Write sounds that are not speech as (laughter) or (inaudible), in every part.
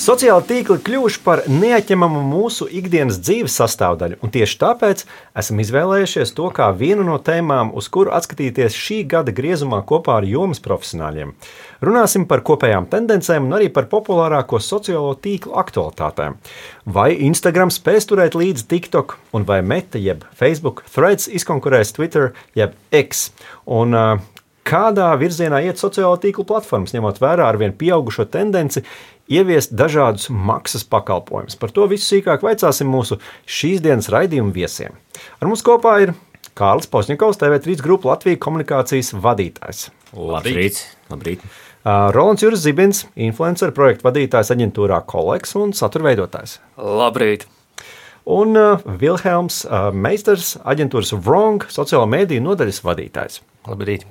Sociāli tīkli kļuvuši par neatņemamu mūsu ikdienas dzīves sastāvdaļu, un tieši tāpēc esam izvēlējušies to kā vienu no tēmām, uz kuru atskatīties šī gada griezumā kopā ar jomas profesionāļiem. Runāsim par kopējām tendencēm un arī par populārāko sociālo tīklu aktualitātēm. Vai Instagram spēs turēt līdzi TikTok, un vai Meta jeb Facebook threads izkonkurēs Twitter jeb X. Un, uh, Kādā virzienā iet sociālo tīklu platformas, ņemot vērā ar vien pieaugušo tendenci ieviest dažādus maksas pakalpojumus. Par to visu sīkāk vaicāsim mūsu šīs dienas raidījuma viesiem. Ar mums kopā ir Kārlis Posņakovs, TV3 grupu Latvijas komunikācijas vadītājs. Labrīt! Labrīt. Uh, Rolands Juris Zibins, influencer projektu vadītājs aģentūrā Koleks un satura veidotājs. Labrīt! Un uh, Vilhelms uh, Meisters, aģentūras Wrong, sociālo mediju nodaļas vadītājs. Labrīt!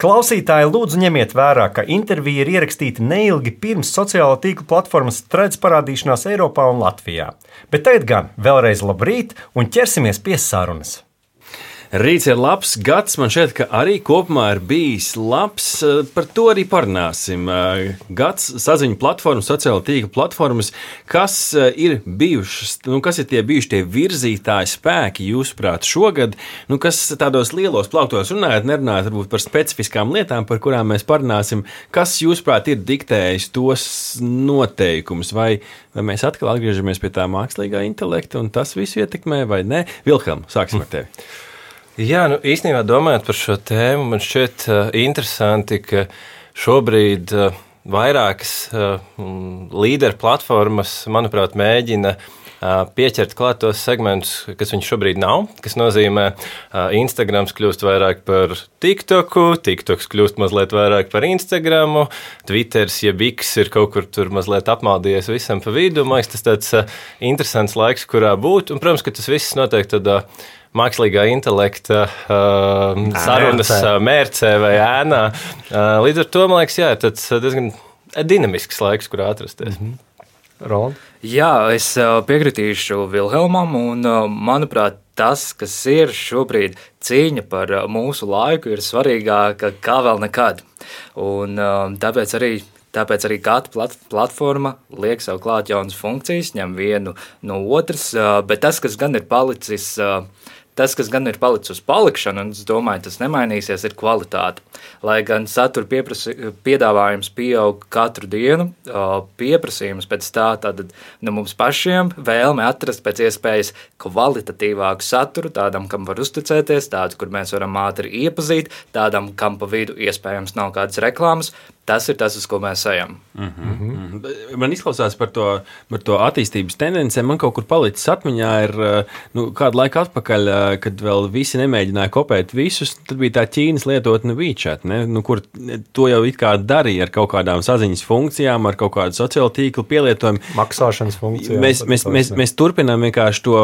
Klausītāji, lūdzu, ņemiet vērā, ka intervija ir ierakstīta neilgi pirms sociālo tīklu platformas threads parādīšanās Eiropā un Latvijā. Bet tagad gan vēlreiz labrīt un ķersimies pie sarunas. Rīts ir labs, gads man šķiet, ka arī kopumā ir bijis labs. Eh, par to arī parunāsim. Eh, gads saziņu platformas, sociāla tīkla platformas, kas eh, ir bijušas, nu, kas ir tie bijuši tie virzītāji spēki, jūsuprāt, šogad, nu, kas tādos lielos plauktos runājot, nerunājot varbūt par specifiskām lietām, par kurām mēs parunāsim, kas, jūsuprāt, ir diktējis tos noteikumus, vai, vai mēs atkal atgriežamies pie tā mākslīgā intelekta, un tas visu ietekmē, vai nē? Vilhelm, sāksim ar tevi. Jā, nu, īstenībā domājot par šo tēmu, man šķiet uh, interesanti, ka šobrīd uh, vairākas uh, līderu platformas, manuprāt, mēģina uh, pieķert klāt tos segmentus, kas viņš šobrīd nav. Tas nozīmē, ka Instagram kļūst vairāk par TikToku, TikToks kļūst mazliet vairāk par Instagram, Twitter, jeb X ir kaut kur tur mazliet apmaldījies visam pa vidu. Man liekas, tas tāds interesants laiks, kurā būt. Un, protams, ka tas viss notiek tādā mākslīgā intelekta uh, sarunas uh, mērcē vai ēnā. Uh, līdz ar to man liekas, jā, tas diezgan dinamisks laiks, kur atrasties. Mm -hmm. Roland? Jā, es piekritīšu Vilhelmam, un manuprāt, tas, kas ir šobrīd cīņa par mūsu laiku, ir svarīgāka kā vēl nekad. Un, tāpēc arī Tāpēc arī katra plat platforma liek sev klāt jaunas funkcijas, ņem vienu no otras, bet tas, kas gan ir palicis Tas, kas gan ir palicis uz palikšanu, un es domāju, tas nemainīsies, ir kvalitāte. Lai gan satura piedāvājums pieaug katru dienu, pieprasījums pēc tā, tad nu, mums pašiem vēlme atrast pēc iespējas kvalitatīvāku saturu, tādam, kam var uzticēties, tādu, kur mēs varam ātri iepazīt, tādam, kam pa vidu iespējams nav kādas reklāmas. Tas ir tas, uz ko mēs ejam. Mm -hmm. Mm -hmm. Man izklausās par to, par to attīstības tendencēm. Man kaut kur palicis atmiņā, ir nu, kādu laiku atpakaļ kad vēl visi nemēģināja kopēt visus, tad bija tā Ķīnas lietotne WeChat, ne? Nu, kur to jau it kā darīja ar kaut kādām saziņas funkcijām, ar kaut kādu sociālo tīklu pielietojumu. Maksāšanas funkcijām. Mēs, mēs, mēs, mēs turpinām vienkārši to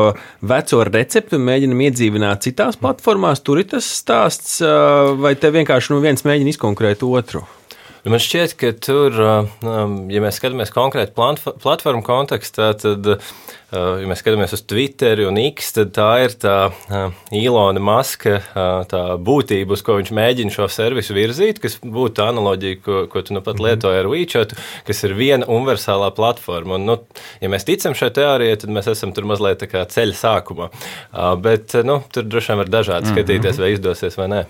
veco recepti un mēģinām iedzīvināt citās platformās. Tur ir tas stāsts, vai te vienkārši nu, viens mēģina izkonkurēt otru. Nu, man šķiet, ka tur, ja mēs skatāmies konkrēti platformu kontekstā, tad Uh, ja mēs skatāmies uz Twitter un X, tad tā ir tā uh, Ilona Maska uh, tā būtība, uz ko viņš mēģina šo servisu virzīt, kas būtu analoģija, ko, ko tu nu pat mhm. lietoji ar WeChat, kas ir viena universālā platforma. Un, nu, ja mēs ticam šai teorijai, tad mēs esam tur mazliet tā kā ceļa sākumā. Bet nu, tur droši vien var dažādi mhm. skatīties, vai izdosies vai nē.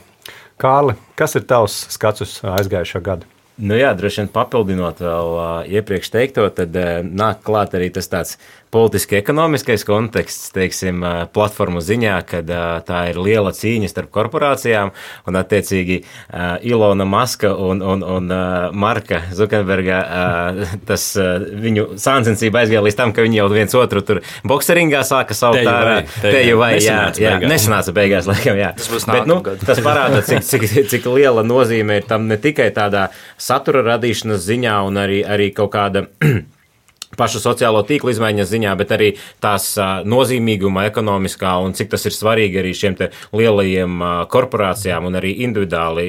Kārli, kas ir tavs skats uz aizgājušo gadu? Nu jā, droši vien papildinot vēl uh, iepriekš teikto, tad uh, nāk klāt arī tas tāds politiski ekonomiskais konteksts, teiksim, platformu ziņā, kad tā ir liela cīņa starp korporācijām, un attiecīgi Ilona Maska un, un, un Marka Zukenberga, tas viņu sāncensība aizgāja līdz tam, ka viņi jau viens otru tur bokseringā sāka saukt ārā. Teju vai, jā, jā, nesanāca beigās, laikam, jā. Tas būs Bet, nu, tas parāda, cik, cik, cik liela nozīme ir tam ne tikai tādā satura radīšanas ziņā un arī, arī kaut kāda pašu sociālo tīklu izmaiņas ziņā, bet arī tās nozīmīguma ekonomiskā un cik tas ir svarīgi arī šiem lielajiem korporācijām un arī individuāli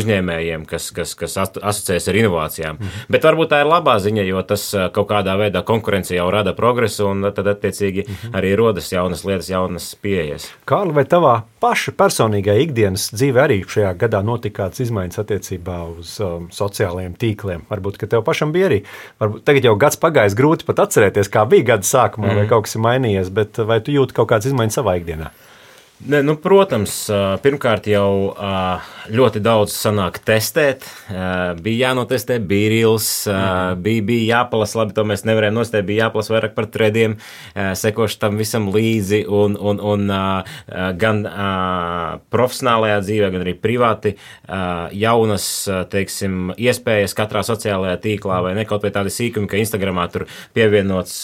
uzņēmējiem, kas, kas, kas asociēs ar inovācijām. Mm. Bet varbūt tā ir labā ziņa, jo tas kaut kādā veidā konkurence jau rada progresu un tad attiecīgi mm -hmm. arī rodas jaunas lietas, jaunas pieejas. Kārli, vai tavā paša personīgā ikdienas dzīvē arī šajā gadā notika kādas izmaiņas attiecībā uz um, sociālajiem tīkliem? Varbūt, ka tev pašam bija arī, varbūt tagad jau gads pagājis, grūti pat atcerēties, kā bija gada sākumā, mm. vai kaut kas ir mainījies, bet vai tu jūti kaut kādas izmaiņas savā ikdienā? Ne, nu, protams, pirmkārt jau ļoti daudz sanāk testēt. Bija jānotestē bīrīls, mm. bija, bija jāpalasa, labi, to mēs nevarējām nostēt, bija jāpalasa vairāk par trediem, sekoši tam visam līdzi un, un, un gan profesionālajā dzīvē, gan arī privāti jaunas, teiksim, iespējas katrā sociālajā tīklā vai ne kaut vai tādi sīkumi, ka Instagramā tur pievienots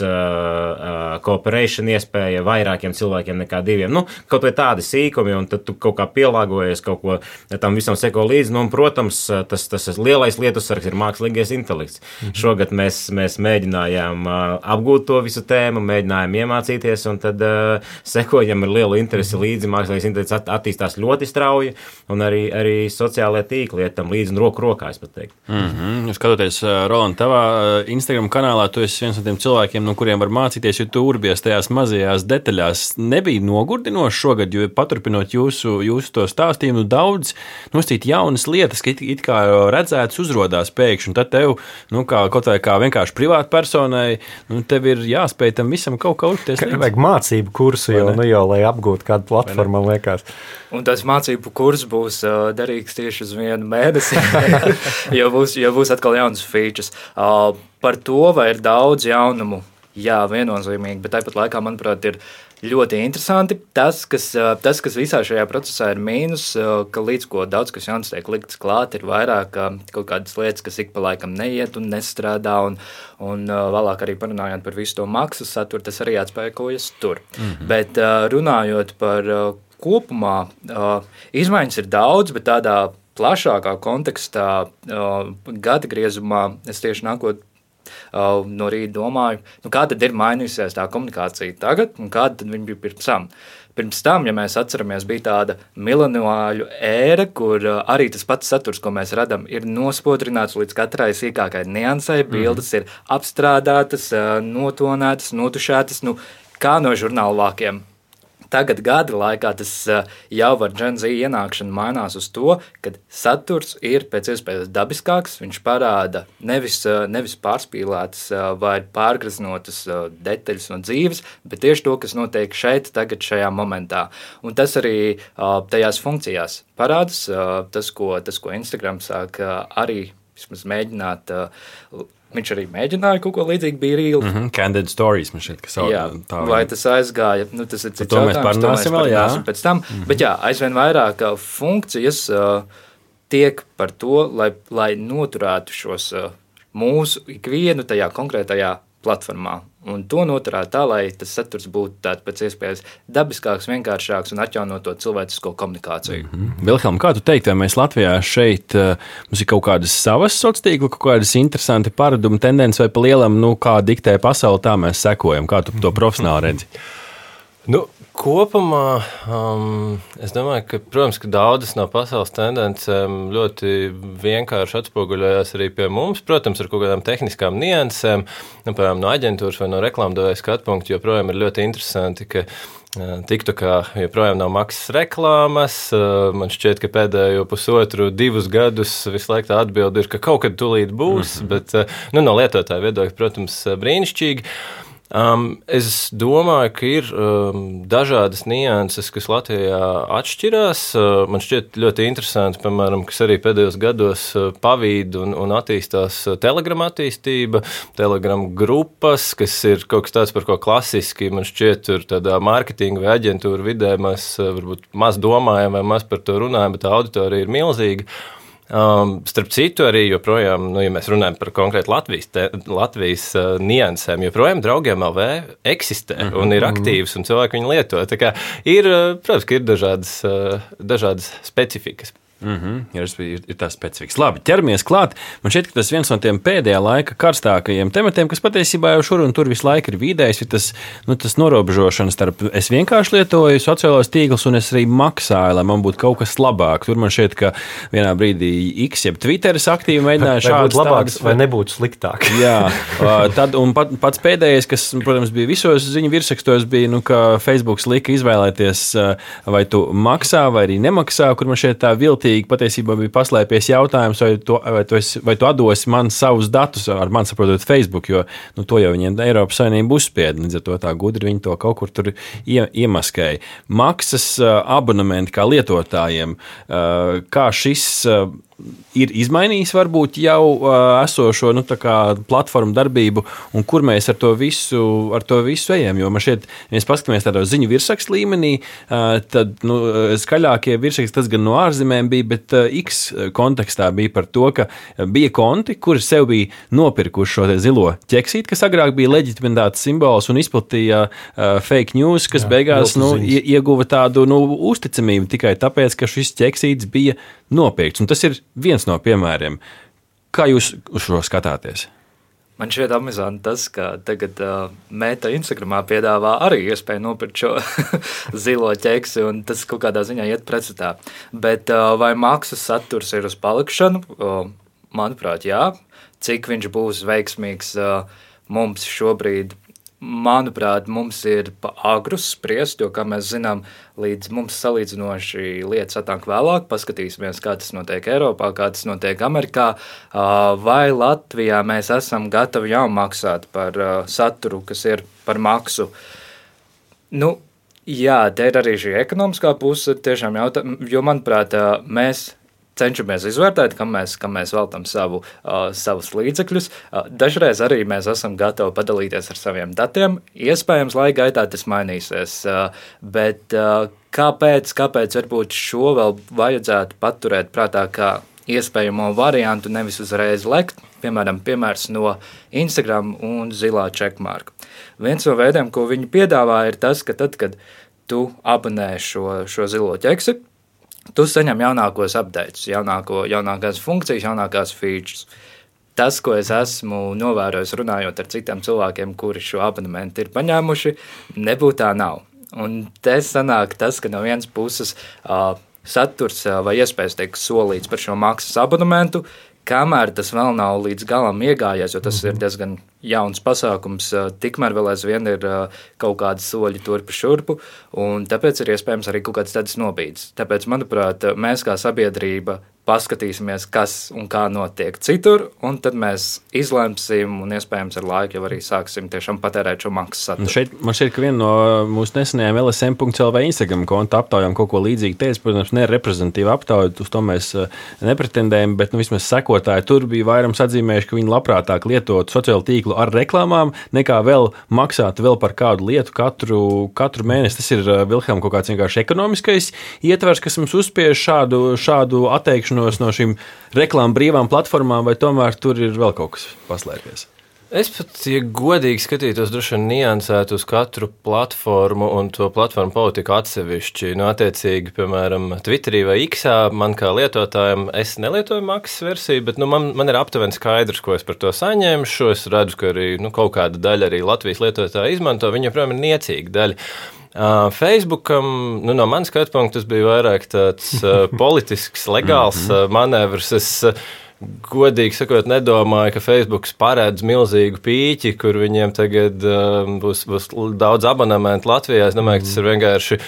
cooperation iespēja vairākiem cilvēkiem nekā diviem. Nu, kaut vai tādi sīkumi, un tad tu kaut kā pielāgojies, kaut ko tam visam seko līdzi. Nu, un, protams, tas, tas lielais lietu sargs ir mākslīgais intelekts. Mhm. Šogad mēs, mēs mēģinājām apgūt to visu tēmu, mēģinājām iemācīties, un tad uh, sekojam ar lielu interesi mhm. līdzi. Mākslīgais intelekts att, attīstās ļoti strauji, un arī, arī sociālajie tīkli iet tam līdzi, un roku rokā, es pat teiktu. Mm -hmm. Skatoties, Roland, tavā Instagram kanālā, tu esi viens no tiem cilvēkiem, no kuriem var mācīties, jo tu urbies tajās mazajās detaļās. Nebija nogurdinoši šogad, jo paturpinot jūsu, jūsu to stāstījumu, daudz nostīt jaunas lietas, ka it, it kā redzētas uzrādās pēkšņi. Tad tev, nu, kā, kaut vai kā vienkārši privātai personai, nu, tev ir jāspēj tam visam kaut kā uzties. Vajag mācību kursu jau, nu, jau, lai apgūtu kādu platformu, man liekas. Un tas mācību kurs būs uh, derīgs tieši uz vienu mēnesi, (laughs) jo, būs, jo būs atkal jaunas features. Uh, par to, vai ir daudz jaunumu, jā, viennozīmīgi, bet tāpat laikā, manuprāt, ir ļoti interesanti. Tas, kas, tas, kas visā šajā procesā ir mīnus, ka līdz ko daudz kas jauns tiek likts klāt, ir vairāk kaut kādas lietas, kas ik pa laikam neiet un nestrādā. Un, un vēlāk arī parunājot par visu to maksas saturu, tas arī atspēkojas tur. Mm -hmm. Bet runājot par kopumā, izmaiņas ir daudz, bet tādā plašākā kontekstā, gada griezumā, es tieši nākot no rīta domāju, nu, kā tad ir mainījusies tā komunikācija tagad un kāda viņa bija pirms tam. Pirms tam, ja mēs atceramies, bija tāda mileniāļu ēra, kur uh, arī tas pats saturs, ko mēs redzam, ir nospodrināts līdz katrai sīkākai niansai. Mhm. Bildes mm. ir apstrādātas, uh, notonētas, notušētas, nu, kā no žurnāla vākiem. Tagad gada laikā tas jau ar Genzi ienākšanu mainās uz to, ka saturs ir pēc iespējas dabiskāks. Viņš parāda nevis, nevis pārspīlētas vai pārgraznotas detaļas no dzīves, bet tieši to, kas notiek šeit, tagad, šajā momentā. Un tas arī tajās funkcijās parādās. Tas, ko, tas, ko Instagram sāk arī vismaz mēģināt Viņš arī mēģināja kaut ko līdzīgu, bija rīli. Mm -hmm, Candid stories man šķiet, ka savu, jā, tā vai tas aizgāja, nu tas ir cits to mēs parunāsim vēl, jā. Pēc tam, mm -hmm. bet jā, aizvien vairāk funkcijas uh, tiek par to, lai, lai noturētu šos uh, mūsu ikvienu tajā konkrētajā platformā. Un to noturēt tā, lai tas saturs būtu tāds pēc iespējas dabiskāks, vienkāršāks un atjaunot to cilvēcisko komunikāciju. Mm -hmm. Vilhelm, kā tu teiktu, vai mēs Latvijā šeit uh, mums ir kaut kādas savas sociālās tīkla, kaut kādas interesanti paradumi, tendences vai pa lielam, nu, kā diktē pasauli, tā mēs sekojam. Kā tu to profesionāli redzi? (laughs) Nu, Kopumā um, es domāju, ka, protams, ka daudzas no pasaules tendencēm ļoti vienkārši atspoguļojās arī pie mums. Protams, ar kaut kādām tehniskām niansēm, nu, piemēram, no aģentūras vai no reklāmdevēja skatu punkta, joprojām ir ļoti interesanti. Ka, uh, Tiktu kā joprojām nav maksas reklāmas. Uh, man šķiet, ka pēdējo pusotru, divus gadus visu laiku tā atbilde ir, ka kaut kad tūlīt būs, mm -hmm. bet uh, nu, no lietotāja viedokļa, protams, brīnišķīgi. Um, es domāju, ka ir um, dažādas nianses, kas Latvijā atšķirās. Uh, man šķiet ļoti interesanti, piemēram, kas arī pēdējos gados uh, pavīd un, un attīstās uh, telegrama attīstība, telegrama grupas, kas ir kaut kas tāds, par ko klasiski man šķiet, tur tādā mārketinga vai aģentūra vidē mēs uh, varbūt maz domājam vai maz par to runājam, bet tā auditorija ir milzīga. Um, starp citu, arī joprojām, nu, ja mēs runājam par konkrēti Latvijas, te, Latvijas uh, niansēm, joprojām draugiem LV eksistē mm -hmm. un ir aktīvs un cilvēki viņu lieto. Ir, uh, protams, ka ir dažādas, uh, dažādas specifikas. Mm -hmm, ir, ir, ir tas specifiks. Labi, ķeramies klāt. Man šķiet, ka tas viens no tiem pēdējā laika karstākajiem tematiem, kas patiesībā jau šur un tur visu laiku ir vidējis, ir tas, nu, tas norobežošana starp es vienkārši lietoju sociālos tīklus un es arī maksāju, lai man būtu kaut kas labāks. Tur man šķiet, ka vienā brīdī X, jeb Twitteris aktīvi mēģināja šādu labāks vai nebūtu sliktāk. (laughs) jā, tad, un pat, pats pēdējais, kas, protams, bija visos ziņu virsrakstos, bija, nu, ka Facebook lika izvēlēties, vai tu maksā vai arī nemaksā, kur man šeit tā viltīgi kārtīgi patiesībā bija paslēpies jautājums, vai tu, vai tu, esi, vai tu atdosi man savus datus, ar man saprotot, Facebook, jo nu, to jau viņiem Eiropas Savienība uzspieda. Līdz ar to tā gudri viņi to kaut kur tur ie, iemaskēja. Maksas abonementi kā lietotājiem, kā šis ir izmainījis varbūt jau esošo nu, platformu darbību, un kur mēs ar to visu, ar to visu ejam. Jo man šeit, ja mēs paskatāmies tādā ziņu virsrakstu līmenī, tad nu, skaļākie virsraksti tas gan no ārzemēm bija, bet X kontekstā bija par to, ka bija konti, kuri sev bija nopirkuši šo zilo ķeksīti, kas agrāk bija leģitimitātes simbols un izplatīja fake news, kas Jā, beigās nu, ieguva tādu nu, uzticamību tikai tāpēc, ka šis ķeksītis bija nopirkts. Un tas ir viens no piemēriem. Kā jūs uz šo skatāties? Man šķiet, amizanti tas, ka tagad uh, Mēta Instagramā piedāvā arī iespēju nopirkt šo (laughs) zilo ķeksi, un tas kaut kādā ziņā iet pretstatā. Bet uh, vai maksas saturs ir uz palikšanu? Uh, manuprāt, jā. Cik viņš būs veiksmīgs uh, mums šobrīd, Manuprāt, mums ir pa agru spriest, jo, kā mēs zinām, līdz mums salīdzinoši lietas atnāk vēlāk. Paskatīsimies, kā tas notiek Eiropā, kā tas notiek Amerikā. Vai Latvijā mēs esam gatavi jau maksāt par saturu, kas ir par maksu? Nu, jā, te ir arī šī ekonomiskā puse, tiešām jautājums, jo, manuprāt, mēs cenšamies izvērtēt, kam mēs, kam mēs veltam savu, uh, savus līdzekļus. Uh, dažreiz arī mēs esam gatavi padalīties ar saviem datiem. Iespējams, laika gaitā tas mainīsies. Uh, bet uh, kāpēc, kāpēc varbūt šo vēl vajadzētu paturēt prātā kā iespējamo variantu, nevis uzreiz lekt? Piemēram, piemērs no Instagram un zilā checkmarka. Viens no veidiem, ko viņi piedāvā, ir tas, ka tad, kad tu abonē šo, šo zilo ķeksi, tu saņem jaunākos updates, jaunāko, jaunākās funkcijas, jaunākās features. Tas, ko es esmu novērojis, runājot ar citiem cilvēkiem, kuri šo abonementu ir paņēmuši, nebūtu tā nav. Un te sanāk tas, ka no vienas puses uh, saturs uh, vai iespējas tiek solīts par šo maksas abonementu, kamēr tas vēl nav līdz galam iegājies, jo tas ir mhm. diezgan jauns pasākums, tikmēr vēl aizvien ir kaut kādi soļi turpu šurpu, un tāpēc ir iespējams arī kaut kāds tāds nobīdes. Tāpēc, manuprāt, mēs kā sabiedrība paskatīsimies, kas un kā notiek citur, un tad mēs izlemsim, un iespējams ar laiku jau arī sāksim tiešām patērēt šo maksas saturu. Šeit, man ka viena no mūsu nesenajām LSM.CLV Instagram konta aptaujām kaut ko līdzīgu teica, protams, ne reprezentatīva aptauja, uz to mēs nepretendējam, bet nu, vismaz sekotāji tur bija vairums atzīmējuši, ka viņi labprātāk lietotu sociālo tīklu ar reklāmām, nekā vēl maksāt vēl par kādu lietu katru, katru mēnesi. Tas ir Vilhelm kaut kāds vienkārši ekonomiskais ietvers, kas mums uzspiež šādu, šādu atteikšanos no šīm reklāmas brīvām platformām, vai tomēr tur ir vēl kaut kas paslēpies? Es pat, ja godīgi skatītos, droši vien niansētu uz katru platformu un to platformu politiku atsevišķi. Nu, attiecīgi, piemēram, Twitterī vai Xā man kā lietotājam, es nelietoju maksas versiju, bet nu, man, man ir aptuveni skaidrs, ko es par to saņemšu. Es redzu, ka arī nu, kaut kāda daļa arī Latvijas lietotāji izmanto. Viņa, protams, ir niecīga daļa. Facebookam, nu, no manas skatu punkta, tas bija vairāk tāds (laughs) politisks, legāls manevrs. Es, Godīgi sakot, nedomāju, ka Facebook paredz milzīgu pīķi, kur viņiem tagad um, būs, būs daudz abonementu Latvijā. Es domāju, ka tas ir vienkārši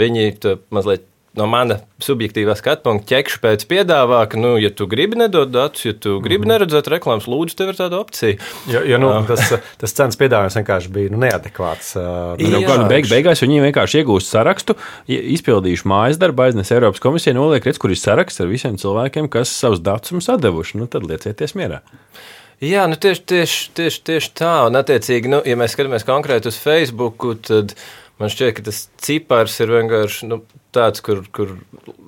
viņi mazliet no mana subjektīvā skatu punkta ķekšu pēc piedāvā, ka, nu, ja tu gribi nedot datus, ja tu gribi mm. neredzēt reklāmas, lūdzu, tev ir tāda opcija. Jo, jo nu, tas, tas cenas piedāvājums vienkārši bija nu, neadekvāts. Nu, kādu beig, beigās viņi vienkārši iegūst sarakstu, izpildījuši mājas darbu, aiznes Eiropas komisijai, noliek, redz, kur ir saraksts ar visiem cilvēkiem, kas savus datus mums atdevuši. Nu, tad liecieties mierā. Jā, nu tieši, tieši, tieši, tieši tā. Un, attiecīgi, nu, ja mēs skatāmies konkrēti uz Facebook, tad Man šķiet, ka tas cipars ir vienkārši. Nu, tāds, kur, kur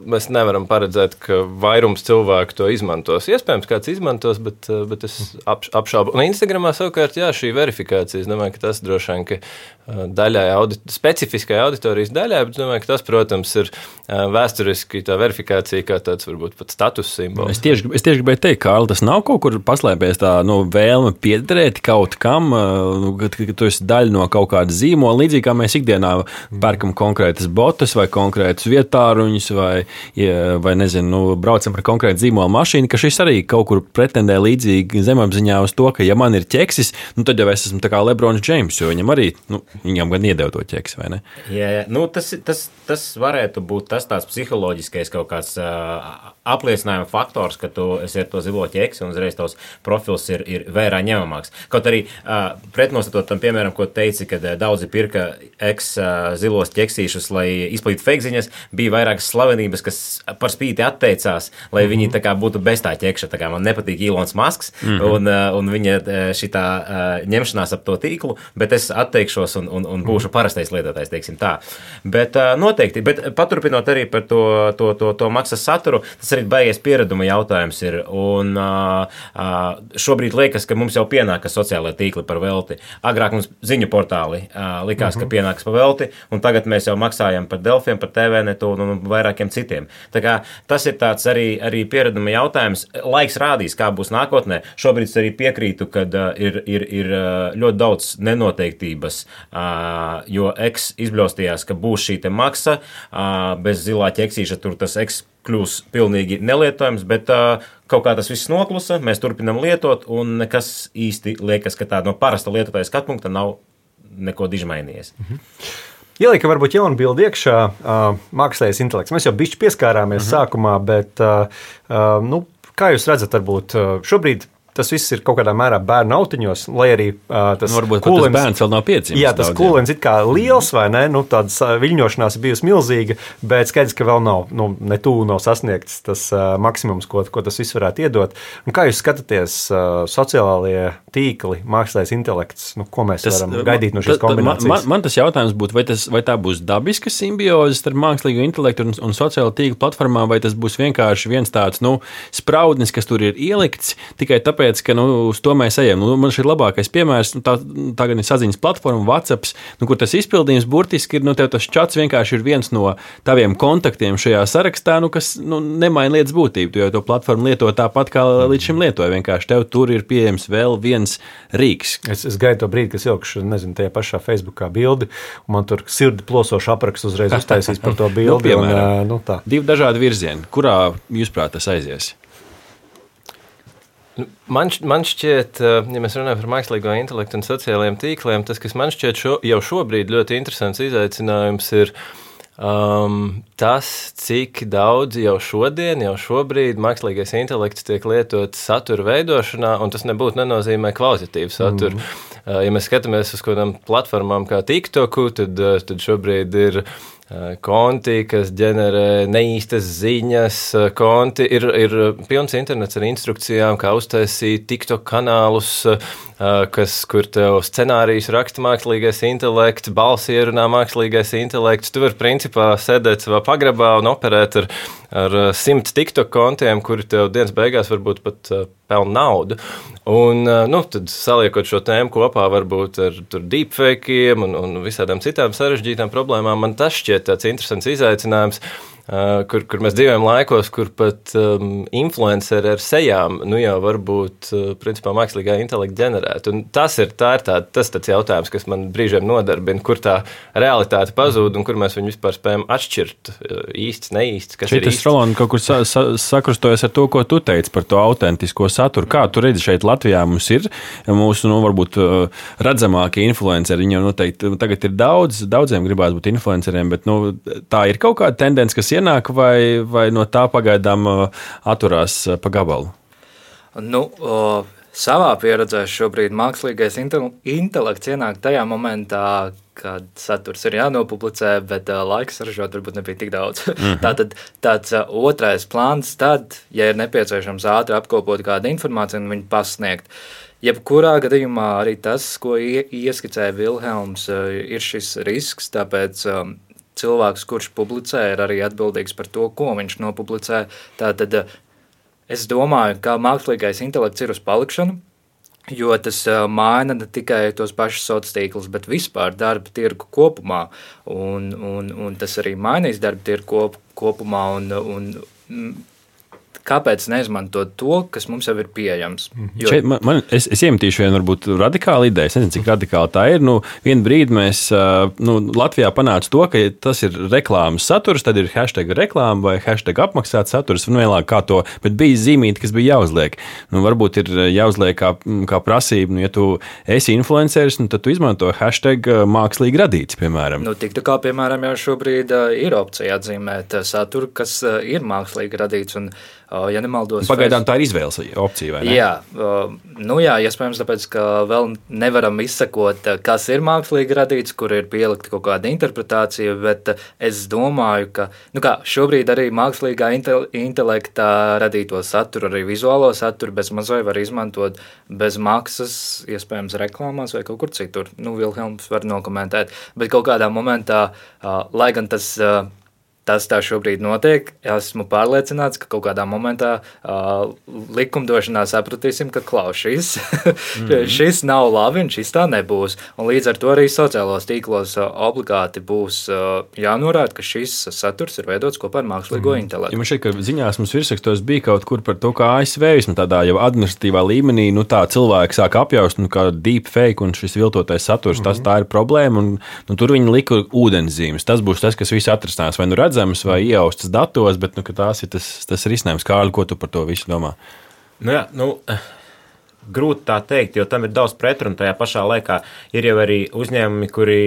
mēs nevaram paredzēt, ka vairums cilvēku to izmantos. Iespējams, kāds izmantos, bet, uh, bet es ap, apšaubu. Un Instagramā savukārt, jā, šī verifikācija, es domāju, ka tas droši vien, daļai, audit, specifiskai auditorijas daļai, bet es domāju, ka tas, protams, ir uh, vēsturiski tā verifikācija kā tāds varbūt pat status simbols. Es tieši, es tieši gribēju teikt, Kārl, tas nav kaut kur paslēpies tā nu, vēlme piederēt kaut kam, nu, ka, ka tu esi daļa no kaut kāda zīmola. Līdzīgi kā mēs ikdienā pērkam konkrētas botas vai konkrētus vietāruņus vai, vai nezinu, nu, braucam ar konkrētu zīmola mašīnu, ka šis arī kaut kur pretendē līdzīgi zemapziņā uz to, ka ja man ir ķeksis, nu, tad jau es esmu kā Lebrons Džeims, jo viņam arī, nu, viņam gan iedeva to ķeksi, vai ne? Jā, jā. Nu, tas, tas, tas varētu būt tas tāds psiholoģiskais kaut kāds uh, apliecinājuma faktors, ka tu esi ar to zilo ķeksi un uzreiz tavs profils ir, ir vērā ņemamāks. Kaut arī uh, pretnostatot tam, piemēram, ko teici, kad uh, daudzi pirka eks uh, zilos ķeksīšus, lai izplatītu fake ziņas, bija vairākas slavenības, kas par spīti atteicās, lai mm -hmm. viņi tā kā būtu bez tā ķekša. Tā kā man nepatīk Ilons Masks mm -hmm. un, uh, un viņa šī tā uh, ņemšanās ap to tīklu, bet es atteikšos un, un, un būšu parastais lietotājs, teiksim tā. Bet noteikti, bet paturpinot arī par to, to, to, to maksas saturu, tas arī baigies piereduma jautājums ir. Un, Šobrīd liekas, ka mums jau pienākas sociālai tīkli par velti. Agrāk mums ziņu portāli likās, uh -huh. ka mhm. pienākas par velti, un tagad mēs jau maksājam par Delfiem, par TVNetu un, un vairākiem citiem. Tas ir tāds arī, arī piereduma jautājums. Laiks rādīs, kā būs nākotnē. Šobrīd es arī piekrītu, ka ir, ir, ir ļoti daudz nenoteiktības, uh, jo eks izbļaustījās, ka būs šī maksa bez zilā ķeksīša, tur tas eks kļūs pilnīgi nelietojams, bet kaut kā tas viss noklusa, mēs turpinām lietot, un nekas īsti liekas, ka tā no parasta lietotāja skatu punkta nav neko diži mainījies. Mhm. Ielika varbūt jaunu bildi iekšā, uh, mākslīgais intelekts. Mēs jau bišķi pieskārāmies uh mhm. -huh. sākumā, bet, uh, uh, nu, kā jūs redzat, varbūt uh, šobrīd tas viss ir kaut kādā mērā bērnu autiņos, lai arī uh, tas nu, varbūt kūlens, tas bērns vēl nav piedzimis. Jā, tas kūlens ir kā liels vai ne, nu tāds viļņošanās bijusi milzīga, bet skaidrs, ka vēl nav, nu, ne tūlu nav sasniegts tas uh, maksimums, ko, ko tas viss varētu iedot. Un kā jūs skatāties uh, sociālajie tīkli, mākslīgais intelekts, nu, ko mēs tas, varam gaidīt no šīs kombinācijas? Man, man tas jautājums būtu, vai, tas, vai tā būs dabiska simbioze starp mākslīgo intelektu un, un sociālo tīklu platformām, vai tas būs vienkārši viens tāds, nu, spraudnis, kas tur ir ielikts tikai tāpēc, tāpēc, ka nu, uz to mēs ejam. Nu, man šī ir labākais piemērs. Nu, tā, tā gan ir saziņas platforma, WhatsApp, nu, kur tas izpildījums burtiski ir, nu, tas čats vienkārši ir viens no taviem kontaktiem šajā sarakstā, nu, kas nu, nemaina lietas būtību. Tu jau to platformu lieto tāpat, kā līdz šim lietoji. Vienkārši tev tur ir pieejams vēl viens rīks. Es, es gaidu to brīdi, kas ilgšu, nezinu, tajā pašā Facebookā bildi, un man tur sirdi plosošu aprakstu uzreiz uztaisīs par to (laughs) bildi. nu, piemēram, un, nu, tā. Divi dažādi virzieni. Kurā, jūsuprāt, tas aizies? Nu, man, man šķiet, eh, ja mēs runājam par mākslīgo intelektu un sociālajiem tīkliem, tas, kas man šķiet šo, jau šobrīd ļoti interesants izaicinājums, ir um, tas, cik daudz jau šodien, jau šobrīd mākslīgais intelekts tiek lietots satura veidošanā, un tas nebūtu nenozīmē kvalitatīvu saturu. Mm. Ja mēs skatāmies uz kādām platformām kā TikTok, tad, uh, tad šobrīd ir Eh, konti, kas ģenerē neīstas ziņas, eh, konti. Ir, ir pilns internets ar instrukcijām, kā uztaisīt TikTok kanālus, eh, kas, kur tev scenārijus raksta mākslīgais intelekts, balsi ierunā mākslīgais intelekts. Tu vari principā sēdēt savā pagrabā un operēt ar, ar simt TikTok kontiem, kuri tev dienas beigās varbūt pat pelna naudu. Un, nu, tad saliekot šo tēmu kopā varbūt ar deepfakiem un, un visādām citām sarežģītām problēmām, man tas šķiet tāds interesants izaicinājums. Uh, kur, kur mēs dzīvojam laikos, kur pat um, influenceri ar sejām nu jau var būt uh, principā mākslīgā intelekta ģenerēti. Un tas ir, tā ir tā, tas jautājums, kas man brīžiem nodarbina, kur tā realitāte pazūd un kur mēs viņu vispār spējam atšķirt uh, īsts, neīsts. Šeit tas Rolanda kaut kur sa sa sakrustojas ar to, ko tu teici par to autentisko saturu. Kā tu redzi šeit Latvijā mums ir mūsu, nu, varbūt redzamākie influenceri. Viņiem noteikti tagad ir daudz, daudziem gribētu būt influenceriem, bet nu, tā ir kaut kāda tendence, kas ienāk, vai, vai no tā pagaidām uh, atturās uh, pa gabalu? Nu, o, savā pieredzē šobrīd mākslīgais intelekts ienāk tajā momentā, kad saturs ir jānopublicē, bet uh, laiks ražot varbūt nebija tik daudz. (laughs) Mm -hmm. Tātad tāds uh, otrais plāns, tad, ja ir nepieciešams ātri apkopot kādu informāciju un viņu pasniegt. Jebkurā gadījumā arī tas, ko ieskicēja Vilhelms, uh, ir šis risks, tāpēc um, cilvēks, kurš publicē, ir arī atbildīgs par to, ko viņš nopublicē. Tātad es domāju, ka mākslīgais intelekts ir uz palikšanu. Jo tas uh, maina ne tikai tos pašus sociālos tīklus, bet vispār darba tirgu kopumā. Un, un, un tas arī mainīs darba tirgu kop, kopumā. Un, un, kāpēc neizmantot to, kas mums jau ir pieejams? Mhm. Jo... Šeit man, man, es, es iemetīšu vienu varbūt radikālu ideju. Es nezinu, cik radikāli tā ir. Nu, vienu brīdi mēs nu, Latvijā panācām to, ka tas ir reklāmas saturs, tad ir hashtag reklāma vai hashtag apmaksāts saturs. Nu, vienalga, kā to, bet bija zīmīti, kas bija jāuzliek. Nu, varbūt ir jāuzliek kā, kā prasība, nu, ja tu esi influenceris, nu, tad tu izmanto hashtag mākslīgi radīts, piemēram. Nu, tik tā kā, piemēram, jau šobrīd ir opcija atzīmēt saturu, kas ir mākslīgi radīts. Un, ja nemaldos. Pagaidām tā ir izvēles opcija? Jā, nu jā, iespējams, tāpēc, ka vēl nevaram izsakot, kas ir mākslīgi radīts, kur ir pielikta kaut kāda interpretācija, bet es domāju, ka nu kā, šobrīd arī mākslīgā intelekta radīto saturu, arī vizuālo saturu bez mazai var izmantot bez maksas, iespējams, reklāmās vai kaut kur citur. Nu, Vilhelms var nokomentēt, bet kaut kādā momentā, lai gan tas tas tā šobrīd notiek. Esmu pārliecināts, ka kaut kādā momentā uh, likumdošanā sapratīsim, ka klaušīs, (laughs) mm -hmm. šis nav labi un šis tā nebūs. Un līdz ar to arī sociālos tīklos uh, obligāti būs uh, jānorāda, ka šis saturs ir veidots kopā ar mākslīgo mm -hmm. intelektu. Ja man ka ziņās mums virsrakstos bija kaut kur par to, kā ASV vismaz tādā jau administratīvā līmenī, nu tā cilvēki sāk apjaust, nu kā deepfake un šis viltotais saturs, mm -hmm. tas tā ir problēma. Un, nu, tur viņi lika ūdenszīmes. Tas būs tas, kas viss atrasinās. Vai nu redz, redzamas vai ieaustas datos, bet nu, tās ir tas, tas risinājums. Kārli, ko tu par to visu domā? Nu, jā, nu, grūti tā teikt, jo tam ir daudz pretrunu. Tajā pašā laikā ir jau arī uzņēmumi, kuri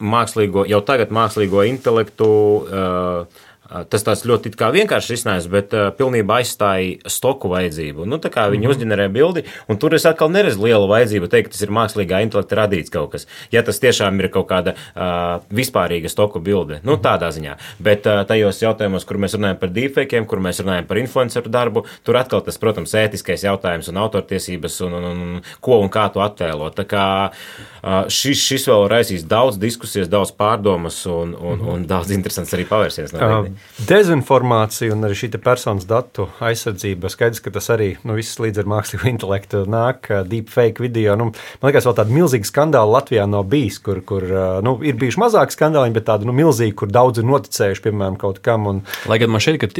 mākslīgo, jau tagad mākslīgo intelektu uh, Tas tāds ļoti vienkāršs risinājums, bet uh, pilnībā aizstāja stoku vajadzību. Nu, tā kā viņi mm -hmm. uzģenerē bildi, un tur es atkal neredzu lielu vajadzību teikt, ka tas ir mākslīgā intelekta radīts kaut kas. Ja tas tiešām ir kaut kāda uh, vispārīga stoku bilde, nu, tādā ziņā. Bet uh, tajos jautājumos, kur mēs runājam par deepfakiem, kur mēs runājam par influenceru darbu, tur atkal tas, protams, ētiskais jautājums un autortiesības un, un, un ko un kā to attēlot. Tā kā uh, šis, šis vēl raisīs daudz diskusijas, daudz pārdomas un, un, mm -hmm. un daudz interesants arī pavērsiens. No uh, Dezinformācija un arī šī personas datu aizsardzība. Skaidrs, ka tas arī nu, viss līdz ar mākslīgo (laughs) intelektu nāk, deepfake video. Nu, man liekas, vēl tāda milzīga skandāla Latvijā nav bijis, kur, kur nu, ir bijuši mazāki skandāli, bet tādi nu, milzīgi, kur daudz ir noticējuši, piemēram, kaut kam. Un... Lai gan man šeit, ka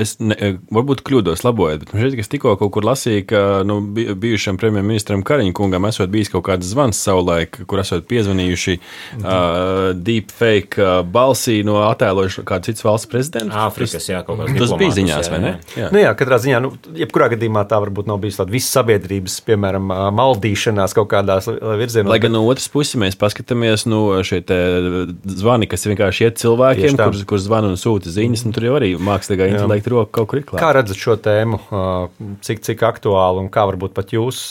es ne, varbūt kļūdos, labojiet, bet man šeit, ka es tikko kaut kur lasīju, ka nu, bijušam premjerministram Kariņa kungam esot bijis kaut kāds zvans savulaik, kur esot piezvanījuši mhm. uh, deepfake balsī no attēlojuši kādu citu valsts prezidentu prezidents. Āfrikas, jā, kaut kāds. Tas bija ziņās, jā, vai ne? Jā. Nu, jā, katrā ziņā, nu, jebkurā gadījumā tā varbūt nav bijusi tāda visas sabiedrības, piemēram, maldīšanās kaut kādās virzienos. Lai gan no otras puses mēs paskatāmies, nu, šie zvani, kas vienkārši iet cilvēkiem, kurus kur zvana un sūta ziņas, un tur jau arī mākslīgā intelekta roka kaut kur ir klāta. Kā redzat šo tēmu, cik, cik aktuāli un kā varbūt pat jūs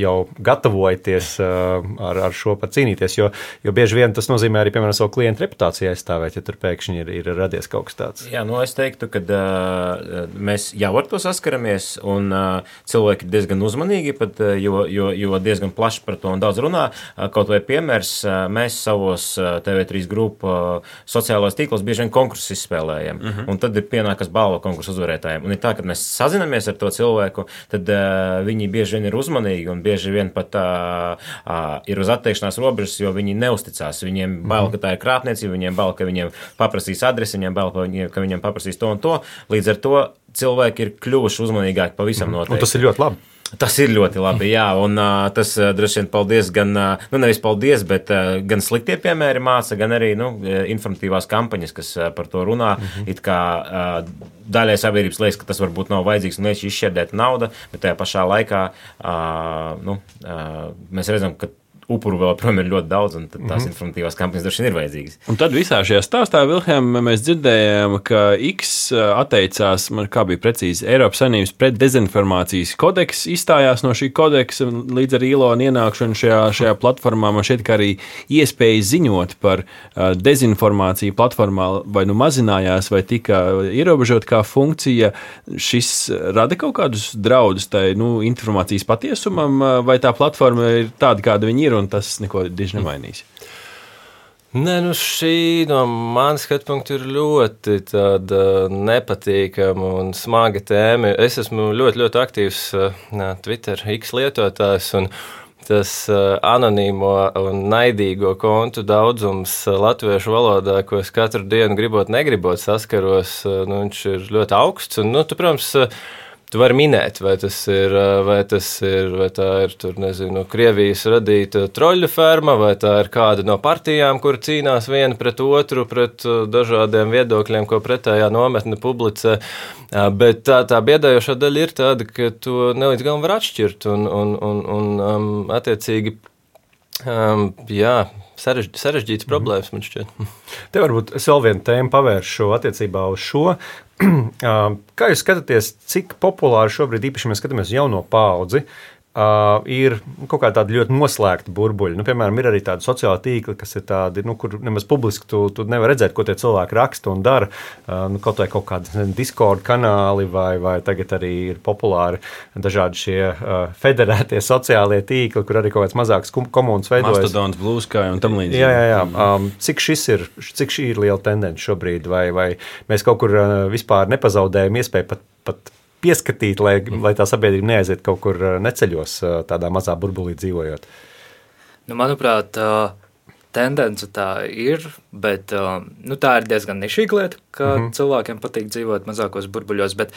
jau gatavojaties ar, ar šo pat cīnīties, jo, jo bieži vien tas nozīmē arī, piemēram, savu klientu reputāciju aizstāvēt, ja tur pēkšņi ir, ir radies kaut kas tāds. Jā, nu es teiktu, ka uh, mēs jau ar to saskaramies, un uh, cilvēki ir diezgan uzmanīgi, pat, uh, jo, jo, jo diezgan plaši par to un daudz runā. Uh, kaut vai piemērs, uh, mēs savos uh, TV3 grupu uh, sociālajos tīklos bieži vien konkursus izspēlējam, uh mhm. -huh. un tad ir pienākas balva konkursu uzvarētājiem. Un ir tā, ka mēs sazinamies ar to cilvēku, tad uh, viņi bieži vien ir uzmanīgi un bieži vien pat uh, uh, ir uz atteikšanās robežas, jo viņi neusticās. Viņiem bail, ka tā ir krāpniecība, viņiem bail, ka viņiem paprasīs adresi, viņiem bail, ka viņiem, ka viņam paprasīs to un to. Līdz ar to cilvēki ir kļuvuši uzmanīgāki pavisam mm. noteikti. Un tas ir ļoti labi. Tas ir ļoti labi, jā, un uh, tas uh, droši vien paldies gan, uh, nu nevis paldies, bet uh, gan sliktie piemēri māca, gan arī, nu, informatīvās kampaņas, kas uh, par to runā. Mm -hmm. It kā uh, daļai sabiedrības liekas, ka tas varbūt nav vajadzīgs un liekas izšķērdēt naudu, bet tajā pašā laikā, uh, nu, uh, mēs redzam, ka upuru vēl projām ir ļoti daudz, un tās mm -hmm. informatīvās kampaņas droši vien ir vajadzīgas. Un tad visā šajā stāstā, Vilhelm, mēs dzirdējām, ka X atteicās, man kā bija precīzi, Eiropas Savienības pret dezinformācijas kodeks izstājās no šī kodeksa līdz ar īlonu ienākšanu šajā, šajā platformā. Man šķiet, ka arī iespēja ziņot par dezinformāciju platformā vai nu mazinājās, vai tika ierobežot kā funkcija. Šis rada kaut kādus draudus tai nu, informācijas patiesumam, vai tā platforma ir tāda, kāda viņa ir ir, un tas neko diži nemainīs. Nē, nu šī no manas skatu punkta ir ļoti tāda nepatīkama un smaga tēma. Es esmu ļoti, ļoti aktīvs uh, Twitter X lietotājs. Un, Tas uh, anonīmo un naidīgo kontu daudzums latviešu valodā, ko es katru dienu gribot, negribot saskaros, nu, viņš ir ļoti augsts. Un, nu, tu, protams, Tu vari minēt, vai tas ir, vai tas ir, vai tā ir, tur, nezinu, Krievijas radīta troļu ferma, vai tā ir kāda no partijām, kur cīnās viena pret otru, pret dažādiem viedokļiem, ko pretējā nometne publicē. Bet tā, tā biedējošā daļa ir tāda, ka to nelīdz galam var atšķirt un, un, un, un um, attiecīgi, um, jā, sarežģītas, sarežģītas problēmas, man šķiet. (laughs) Te varbūt es vēl vienu tēmu pavēršu attiecībā uz šo. (clears throat) Kā jūs skatāties, cik populāri šobrīd, īpaši mēs skatāmies jauno paudzi, Uh, ir kaut kāda ļoti noslēgta burbuļa. Nu, piemēram, ir arī tādi sociāli tīkli, kas ir tādi, nu, kur nemaz publiski tu, tu nevari redzēt, ko tie cilvēki raksta un dara. Uh, nu, kaut vai kaut kādi Discord kanāli, vai, vai tagad arī ir populāri dažādi šie uh, federētie sociālie tīkli, kur arī kaut kāds mazāks komunas veidojas. Mastodons, Bluesky un tam līdzīgi. Jā, jā, jā. Um, cik šis ir, cik šī ir liela tendence šobrīd, vai, vai mēs kaut kur uh, vispār nepazaudējam iespēju pat, pat pieskatīt, lai, lai tā sabiedrība neaiziet kaut kur uh, neceļos, uh, tādā mazā burbulī dzīvojot? Nu, manuprāt, uh, tendence tā ir, bet nu, tā ir diezgan nišīga lieta, ka mm -hmm. cilvēkiem patīk dzīvot mazākos burbuļos. Bet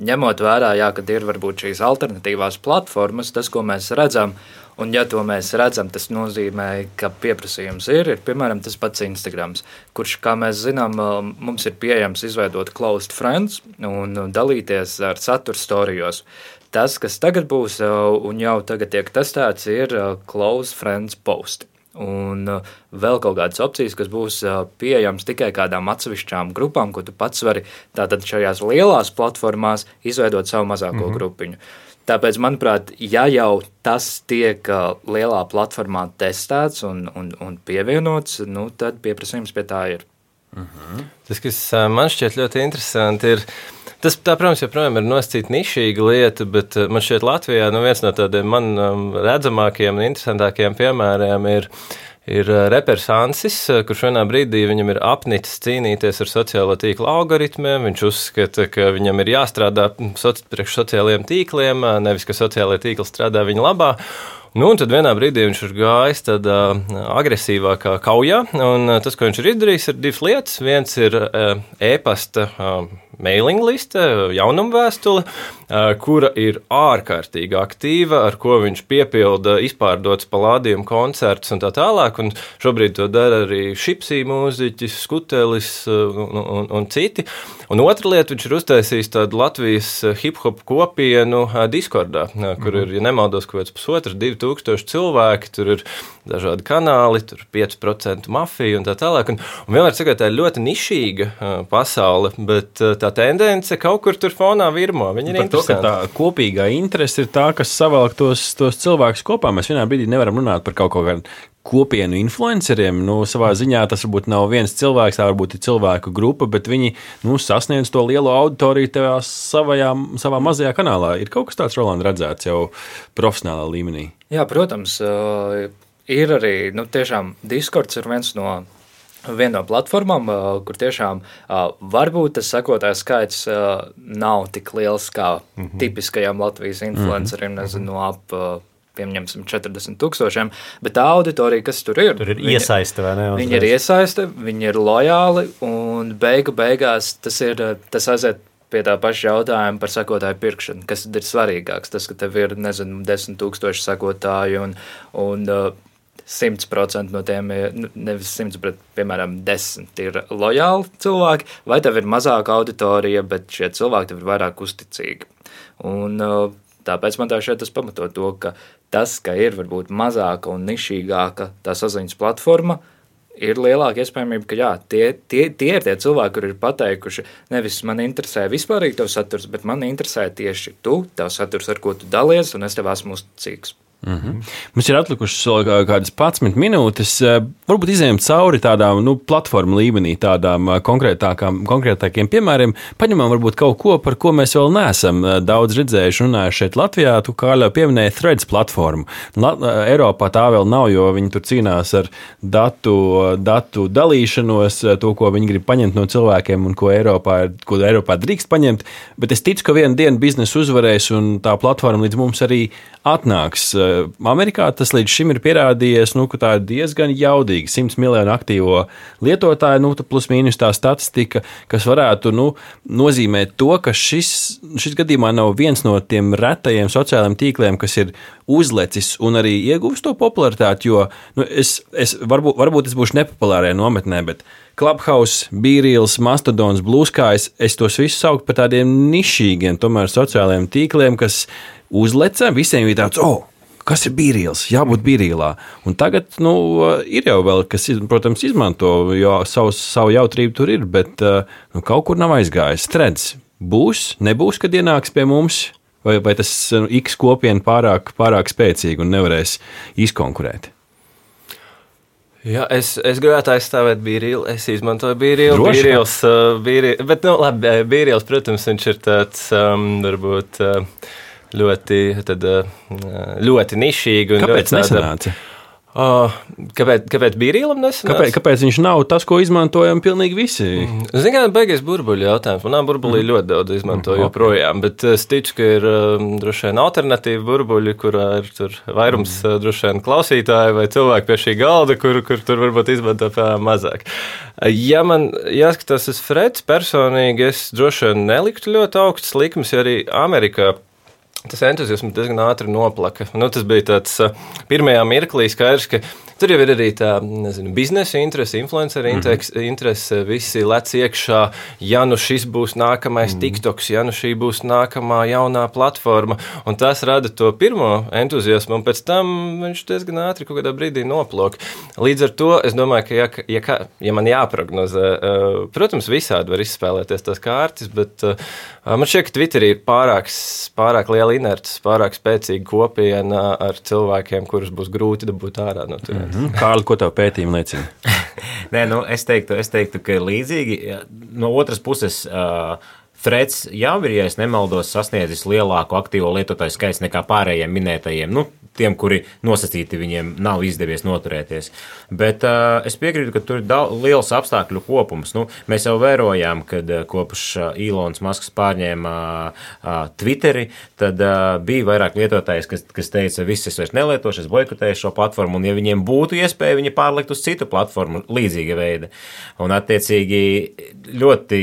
ņemot vērā, jā, ka ir varbūt šīs alternatīvās platformas, tas, ko mēs redzam, uh, Un, ja to mēs redzam, tas nozīmē, ka pieprasījums ir, ir piemēram tas pats Instagram, kurš, kā mēs zinām, mums ir pieejams izveidot closed friends un dalīties ar saturu storijos. Tas, kas tagad būs un jau tagad tiek testēts, ir closed friends post. Un vēl kaut kādas opcijas, kas būs pieejamas tikai kādām atsevišķām grupām, ko tu pats vari tātad šajās lielās platformās izveidot savu mazāko mm -hmm. grupiņu. Tāpēc, manuprāt, ja jau tas tiek lielā platformā testēts un, un, un pievienots, nu, tad pieprasījums pie tā ir. Uh mhm. -huh. Tas, kas man šķiet ļoti interesanti, ir. Tas, tā, protams, joprojām ir nosacīta nišīga lieta, bet man šķiet, Latvijā nu, viens no tādiem man redzamākajiem un interesantākajiem piemēriem ir ir eh, reperis Ansis, eh, kurš vienā brīdī viņam ir apnicis cīnīties ar sociālo tīklu algoritmiem. Viņš uzskata, ka viņam ir jāstrādā soci priekš sociālajiem tīkliem, eh, nevis ka sociālajie tīkli strādā viņa labā. Nu, un tad vienā brīdī viņš ir gājis tādā agresīvākā kaujā, un tas, ko viņš ir izdarījis, ir divas lietas. Viens ir e-pasta mailing liste, jaunumu vēstule, kura ir ārkārtīgi aktīva, ar ko viņš piepilda izpārdots palādījumu koncerts un tā tālāk. Un šobrīd to dara arī šipsī mūziķis, skutelis un, un, un citi. Un otra lieta, viņš ir uztaisījis tādu Latvijas hip-hop kopienu Discordā, kur ir, ja nemaldos, kaut kāds pusotrs, divi tūkstoši cilvēki, tur ir dažādi kanāli, tur 5% mafija un tā tālāk. Un, un vienmēr sakot, tā ir ļoti nišīga pasaule, bet tā tendence kaut kur tur fonā virmo. Viņa ir to, tā kopīgā interese ir tā, kas savelk tos, tos cilvēkus kopā. Mēs vienā brīdī nevaram runāt par kaut ko kādu kopienu influenceriem. Nu, savā ziņā tas varbūt nav viens cilvēks, tā varbūt ir cilvēku grupa, bet viņi nu, sasniedz to lielo auditoriju savajā, savā mazajā kanālā. Ir kaut kas tāds, Roland, redzēts jau profesionālā līmenī. Jā, protams, ir arī nu, tiešām Discords ir viens no viena no platformām, kur tiešām varbūt tas sekotāju skaits nav tik liels kā mm -hmm. tipiskajām Latvijas influenceriem, mm -hmm. nezinu, ap pieņemsim 40 tūkstošiem, bet tā auditorija, kas tur ir, tur ir viņa, iesaiste vai ne? Uzreiz. Viņi ir iesaiste, viņi ir lojāli un beigu beigās tas ir, tas aiziet pie tā paša jautājuma par sekotāju pirkšanu. Kas ir svarīgāks? Tas, ka tev ir, nezinu, 10 tūkstoši sekotāju un, un 100% no tiem ir nu, nevis 100, bet piemēram 10 ir lojāli cilvēki, vai tev ir mazāka auditorija, bet šie cilvēki tev ir vairāk uzticīgi. Un, tāpēc man tā šeit tas pamato to, ka tas, ka ir varbūt mazāka un nišīgāka tā saziņas platforma, ir lielāka iespējamība, ka jā, tie, tie, tie ir tie cilvēki, kuriem ir pateikuši, nevis man interesē vispārīgi tavs saturs, bet man interesē tieši tu, tavs saturs, ar ko tu dalies, un es tev esmu uzticīgs. Mm -hmm. Mums ir atlikušas vēl kā- kādas 11 minūtes. eh, Varbūt izējām cauri tādām nu, platformu līmenī, tādām eh, konkrētākiem piemēriem. Paņemam varbūt kaut ko, par ko mēs vēl neesam eh, daudz redzējuši, runājuši šeit Latvijā. Tu kā jau pieminēji Threads platformu. La Eiropā tā vēl nav, jo viņi tur cīnās ar datu, datu dalīšanos, to, ko viņi grib paņemt no cilvēkiem un ko Eiropā, ir- ko Eiropā drīkst paņemt. Bet es ticu, ka vienā dienā biznesa uzvarēs un tā platforma līdz mums arī atnāks. Eh, Amerikā tas līdz šim ir pierādījies, nu, ka tā ir diezgan jaudīga. 100 miljonu aktīvo lietotāju, nu, plus mīnus tā statistika, kas varētu nu, nozīmēt to, ka šis, šis gadījumā nav viens no tiem retajiem sociālajiem tīkliem, kas ir uzlecis un arī ieguvis to popularitāti. Jo nu, es, es, varbūt, varbūt es būšu nepopulārajā nometnē, bet Clubhouse, Bīrīls, Mastodons, Blueskais, es tos visus sauktu par tādiem nišīgiem, tomēr sociālajiem tīkliem, kas uzleca visiem ir tāds, oh, kas ir bīrīls, jābūt bīrīlā. Un tagad, nu, ir jau vēl, kas, protams, izmanto, jo savu, savu jautrību tur ir, bet uh, nu, kaut kur nav aizgājis. Streds būs, nebūs, kad ienāks pie mums, vai, vai tas nu, X kopiena pārāk, pārāk spēcīga un nevarēs izkonkurēt. Jā, es, es gribētu aizstāvēt bīrīlu. Es izmantoju bīrīlu. Droši. Bīrīls, uh, bīrī, bet, nu, labi, eh, bīrīls, protams, viņš ir tāds, um, varbūt, uh, ļoti, tad, uh, ļoti nišīgi. un Kāpēc nesanāca? Uh, kāpēc, kāpēc bīrīlam nesanāca? Kāpēc, kāpēc viņš nav tas, ko izmantojam pilnīgi visi? Ziniet, kā beigas burbuļu jautājums. Manā burbulī mm. ļoti daudz izmanto Mhm, joprojām, bet es ticu, ka ir um, droši vien alternatīva burbuļi, kurā ir tur vairums mm. droši vien klausītāji vai cilvēki pie šī galda, kur, kur tur varbūt izmanto mazāk. Ja man jāskatās uz Freds personīgi, es droši vien neliktu ļoti augstas likmes, jo arī Amerikā Tas entuziasms diezgan ātri noplaka. Nu, tas bija tāds pirmajā mirklī skaidrs, ka tur jau ir arī tā nezinu, biznesa interese, influencer Mhm. interese, interese. Visi lec iekšā, ja nu šis būs nākamais TikToks, ja nu šī būs nākamā jaunā platforma. Un tas rada to pirmo entuziasmu, un pēc tam viņš diezgan ātri kaut kādā brīdī noplok. Līdz ar to es domāju, ka, ja, ja, kā- ja man jāprognozē, uh, protams, visādi var izspēlēties tās kārtas, bet uh, man šķiet, ka Twitterī ir pārāk, pārāk liela inerces, pārāk spēcīga kopiena ar cilvēkiem, kurus būs grūti dabūt ārā no turienes. Mm, Kārli, ko tev pētījumi liecina? (laughs) Nē, nu, es, teiktu, es teiktu, ka līdzīgi. No otras puses, uh, Freds jau ir, ja nemaldos, sasniedzis lielāku aktīvo lietotāju skaitu nekā pārējiem minētajiem. Nu, Tiem, kuri nosacīti, viņiem nav izdevies noturēties. Bet uh, es piekrītu, ka tur ir daudz, liels apstākļu kopums. Nu, mēs jau vērojām, kad kopš Ilons Masks pārņēma uh, Twitteri, tad uh, bija vairāk lietotājs, kas, kas teica, viss es vairs nelietošu, es boikotēju šo platformu, un ja viņiem būtu iespēja, viņi pārlikt uz citu platformu līdzīga veida. Un, attiecīgi, ļoti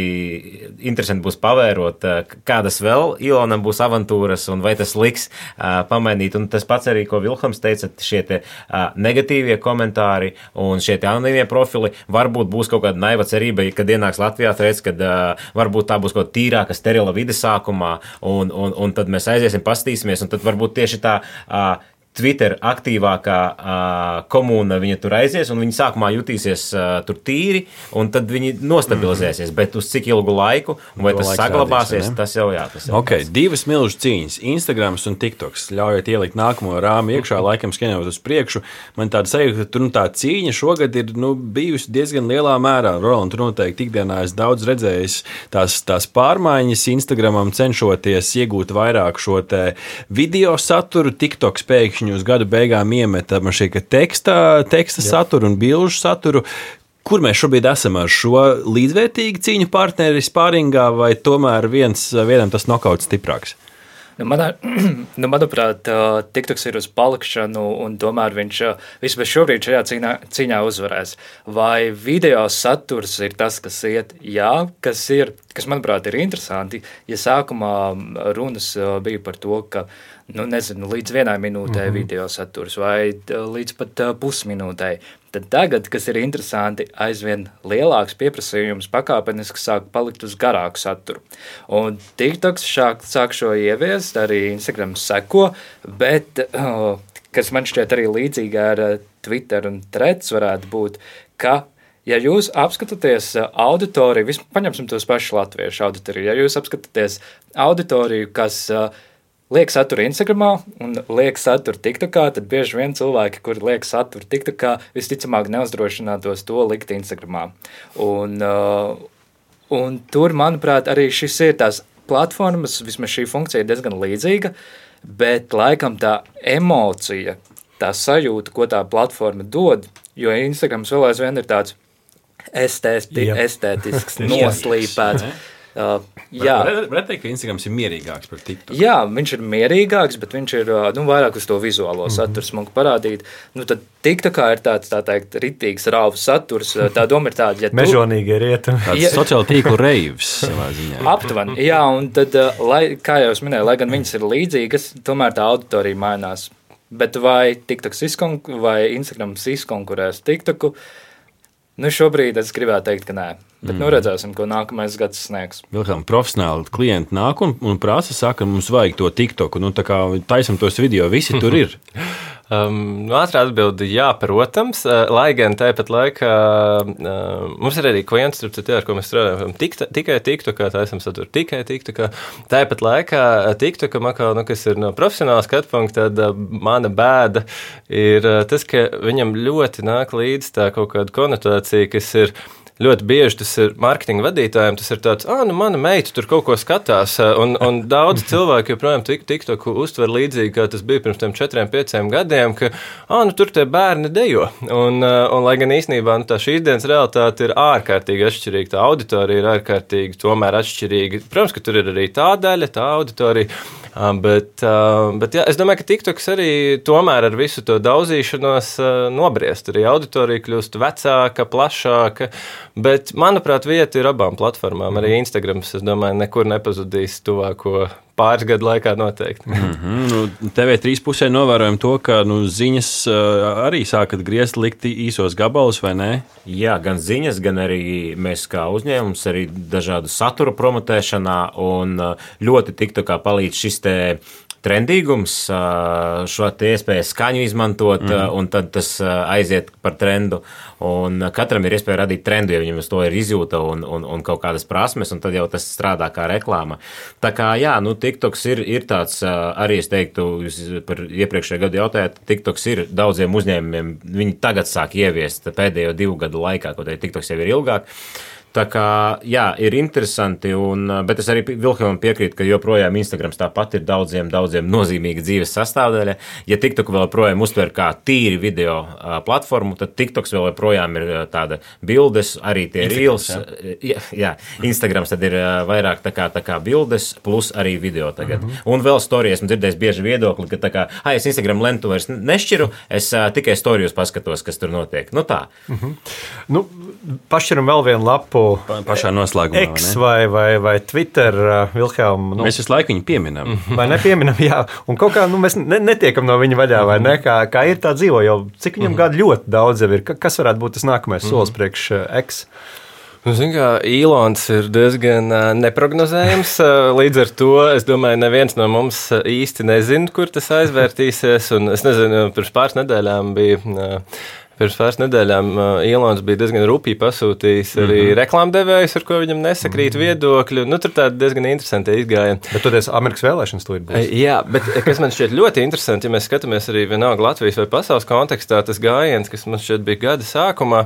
interesanti būs pavērot, kādas vēl Ilonam būs avantūras, un vai tas liks uh, pamainīt. Un tas pats arī, ko Vilhams teica, šie te, uh, negatīvie komentāri un šie anonīmie profili varbūt būs kaut kāda naiva cerība, kad ienāks Latvijā threads, kad uh, varbūt tā būs kaut kāda tīrāka, sterila vide sākumā, un, un, un tad mēs aiziesim, pastīsimies, un tad varbūt tieši tā. Uh, Twitter aktīvākā uh, komūna, viņa tur aizies, un viņi sākumā jutīsies uh, tur tīri, un tad viņi nostabilizēsies. Mm. Bet uz cik ilgu laiku, un vai tas laiks saglabāsies, rādīs, tas jau jā. Tas jau Okay, divas milzu cīņas, Instagram un TikToks. Ļaujiet ielikt nākamo rāmu iekšā, (laughs) laikam skanējot uz priekšu. Man tāda sajūta, ka tur nu, tā cīņa šogad ir nu, bijusi diezgan lielā mērā. Roland, tu noteikti ikdienā esi daudz redzējis tās, tās pārmaiņas Instagramam, cenšoties iegūt vairāk šo video saturu. TikToks pēkšņi uz gada beigām iemeta šī teksta, teksta saturu un bilžu saturu. Kur mēs šobrīd esam ar šo līdzvērtīgu cīņu partneri spāringā, vai tomēr viens, vienam tas nokauts stiprāks? Nu, manā, (clears throat) nu, manuprāt, TikToks ir uz palikšanu, un tomēr viņš vismaz šobrīd šajā cīņā, cīņā uzvarēs. Vai video saturs ir tas, kas iet? Jā, kas ir, kas manuprāt ir interesanti. Ja sākumā runas bija par to, ka nu, nezinu, līdz vienai minūtei mm -hmm. video saturs vai līdz pat ā, pusminūtei. Tad tagad, kas ir interesanti, aizvien lielāks pieprasījums pakāpeniski sāk palikt uz garāku saturu. Un TikToks sāk, sāk šo ieviest, arī Instagram seko, bet oh, kas man šķiet arī līdzīgi ar eh, Twitter un Threads varētu būt, ka Ja jūs apskatāties eh, auditoriju, vispār paņemsim tos pašus latviešu auditoriju, ja jūs apskatāties auditoriju, kas uh, liek saturu Instagramā un liek saturu TikTokā, tad bieži vien cilvēki, kuri liek saturu TikTokā, visticamāk neuzdrošinātos to likt Instagramā. Un, uh, un tur, manuprāt, arī šis ir tās platformas, vismaz šī funkcija ir diezgan līdzīga, bet laikam tā emocija, tā sajūta, ko tā platforma dod, jo Instagrams vēl aizvien ir tāds estēti, estētisks, (laughs) noslīpēts. Uh, jā, varētu teikt, ka Instagrams ir mierīgāks par TikTok. Jā, viņš ir mierīgāks, bet viņš ir nu, vairāk uz to vizuālo mm -hmm. saturu smuku parādīt. Nu, tad TikTokā ir tāds, tā teikt, ritīgs rāvs saturs. Tā doma ir tāda, ja tu... Mežonīgi rietumi. Tāds ja... sociāla tīkla reivs savā ziņā. (laughs) Aptuveni, jā, un tad, lai, kā jau es minēju, lai gan viņas ir līdzīgas, tomēr tā auditorija mainās. Bet vai TikToks izkonkurēs, vai Instagrams izkonkurēs TikToku? Nu, šobrīd es gribētu teikt, ka nē. Bet mm. nu redzēsim, ko nākamais gads sniegs. Vilkām profesionāli klienti nāk un, un prasa, saka, mums vajag to TikToku. Nu, tā kā taisam tos video, visi tur ir. (laughs) Um, nu, Ātrā atbilde - jā, protams, uh, lai gan tāpat laikā uh, mums ir arī klients, tie, ar ko mēs strādājam, tik, tikai tiktu, kā tā esam satur, tikai tiktu, tāpat laikā tiktu, ka, makā, nu, kas ir no profesionāla skatu punkta, tad uh, mana bēda ir uh, tas, ka viņam ļoti nāk līdz tā kaut kāda konotācija, kas ir ļoti bieži tas ir mārketinga vadītājiem. Tas ir tāds, ah, nu, mana meita tur kaut ko skatās. Un, un daudz (laughs) cilvēku joprojām TikToku uztver līdzīgi, kā tas bija pirms tam četriem, pieciem gadiem, ka, ah, nu, tur tie bērni dejo. Un, un lai gan īsnībā nu, tā šīs dienas realitāte ir ārkārtīgi atšķirīga, tā auditorija ir ārkārtīgi tomēr atšķirīga. Protams, ka tur ir arī tā daļa, tā auditorija. Bet, bet jā, es domāju, ka TikToks arī tomēr ar visu to daudzīšanos nobriest. Arī auditorija kļūst vecāka, plašāka. Bet, manuprāt, vieta ir abām platformām. Arī Instagrams, es domāju, nekur nepazudīs tuvāko pāris gadu laikā noteikti. mm -hmm. nu, TV3 pusē novērojam to, ka nu, ziņas uh, arī sākat griezt likt īsos gabalus, vai ne? Jā, gan ziņas, gan arī mēs kā uzņēmums, arī dažādu satura promotēšanā un uh, ļoti tiktu kā palīdz šis te trendīgums, šo iespēju skaņu izmantot, mm. un tad tas aiziet par trendu. Un katram ir iespēja radīt trendu, ja viņam uz to ir izjūta un, un, un kaut kādas prasmes, un tad jau tas strādā kā reklāma. Tā kā, jā, nu, TikToks ir, ir tāds, arī es teiktu, jūs par iepriekšējo gadu jautājāt, TikToks ir daudziem uzņēmumiem, viņi tagad sāk ieviest pēdējo divu gadu laikā, kaut arī TikToks jau ir ilgāk. Tā kā, jā, ir interesanti, un, bet es arī Vilhelmam piekrītu, ka joprojām Instagrams tāpat ir daudziem, daudziem nozīmīga dzīves sastāvdaļa. Ja TikTok vēl joprojām uztver kā tīri video platformu, tad TikToks vēl joprojām ir tāda bildes, arī tie reels. Jā. jā, Instagrams tad ir vairāk tā kā, tā kā bildes, plus arī video tagad. Mm -hmm. Un vēl storijas, esmu dzirdējis bieži viedokli, ka tā kā, ah, es Instagram lentu vairs nešķiru, es uh, tikai storijos paskatos, kas tur notiek. Nu tā. Mm -hmm. nu, pašķiram vēl vienu lapu pa, pašā noslēgumā. X vai, vai, vai Twitter, uh, Vilhelm. Nu, mēs visu laiku viņu pieminam. Vai nepieminam, jā. Un kaut kā nu, mēs ne, netiekam no viņa vaļā, vai ne? Kā, kā ir tā dzīvo, jau cik viņam mm. gadu ļoti daudz jau ir. Kas varētu būt tas nākamais mm. solis priekš uh, X? Nu, Ziniet, kā Ilons ir diezgan uh, neparedzējams. Uh, līdz ar to es domāju, neviens no mums īsti nezina, kur tas aizvērtīsies. Un es nezinu, pirms pāris nedēļām bija. Pirms pāris nedēļām uh, Ilons bija diezgan rupji pasūtījis arī mm -hmm. reklāmdevējus, ar ko viņam nesakrīt mm -hmm. viedokļi. Nu, tur tādi diezgan interesanti izgājieni. Bet tur ir Amerikas vēlēšanas tūlīt būs. Jā, bet kas man šķiet ļoti interesanti, ja mēs skatāmies arī vienalga Latvijas vai pasaules kontekstā, tas gājiens, kas man šķiet bija gada sākumā,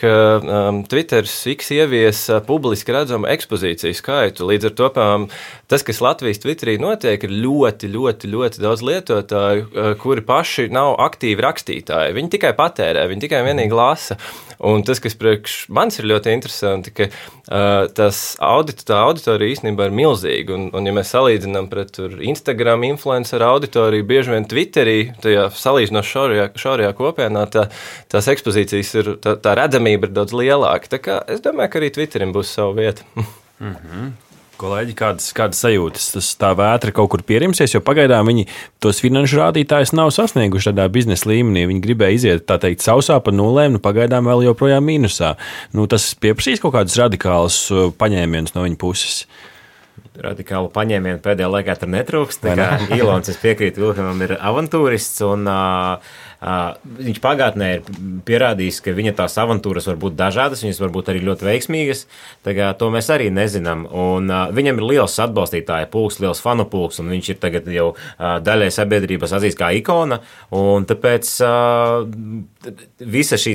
ka um, Twitteris X ievies uh, publiski redzamu ekspozīciju skaitu. Līdz ar to um, tas, kas Latvijas Twitterī notiek, ir ļoti, ļoti, ļoti daudz lietotāju, uh, kuri paši nav aktīvi rakstītāji. Viņi tikai patērē viņi tikai un vienīgi lasa. Un tas, kas priekš manis ir ļoti interesanti, ka uh, tas audit, auditorija īstenībā ir milzīga. Un, un ja mēs salīdzinām pret Instagram influenceru auditoriju, bieži vien Twitterī, tajā salīdzinoši šaurajā, šaurajā kopienā, tā, tās ekspozīcijas ir, tā, tā redzamība ir daudz lielāka. Tā kā es domāju, ka arī Twitterim būs sava vieta. (laughs) mm -hmm. Kolēģi, kādas, kādas sajūtas tas tā vētra kaut kur pierimsies, jo pagaidām viņi tos finanšu rādītājus nav sasnieguši tādā biznesa līmenī. Viņi gribēja iziet tā teikt sausā pa nulēm, nu pagaidām vēl joprojām mīnusā. Nu, tas pieprasīs kaut kādus radikālus uh, paņēmienus no viņa puses. Radikālu paņēmienu pēdējā laikā tur netrūkst. Ilons, es piekrītu, Vilkam ir avantūrists. Un, uh, uh, viņš pagātnē ir pierādījis, ka viņa tās avantūras var būt dažādas, viņas var būt arī ļoti veiksmīgas. Kā, to mēs arī nezinām. Un, viņam ir liels atbalstītāju pulks, liels fanu pulks, un viņš ir tagad jau daļai sabiedrības atzīst kā ikona. Tāpēc visa šī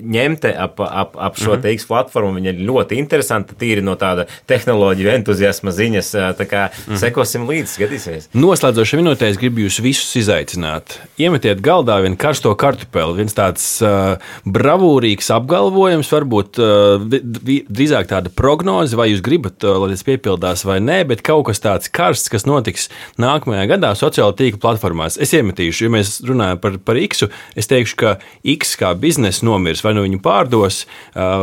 ņemte ap, ap, ap šo mm -hmm. X platformu ir ļoti interesanta, tīri no tāda tehnoloģiju entuziasma ziņas. Tā kā mm -hmm. sekosim līdzi, skatīsimies. Noslēdzošajā minūtē es gribu jūs visus izaicināt. Iemetiet galdā vienu karsto kartupeli, viens tāds uh, bravūrīgs apgalvojums, varbūt uh, drīzāk tāda prognoze, vai jūs gribat, uh, lai tas piepildās vai nē, bet kaut kas tāds karsts, kas notiks nākamajā gadā sociālo tīklu platformās. Es iemetīšu, ja mēs runājam par, par X, es teikšu, ka X kā biznesa nomirs, vai nu viņu pārdos,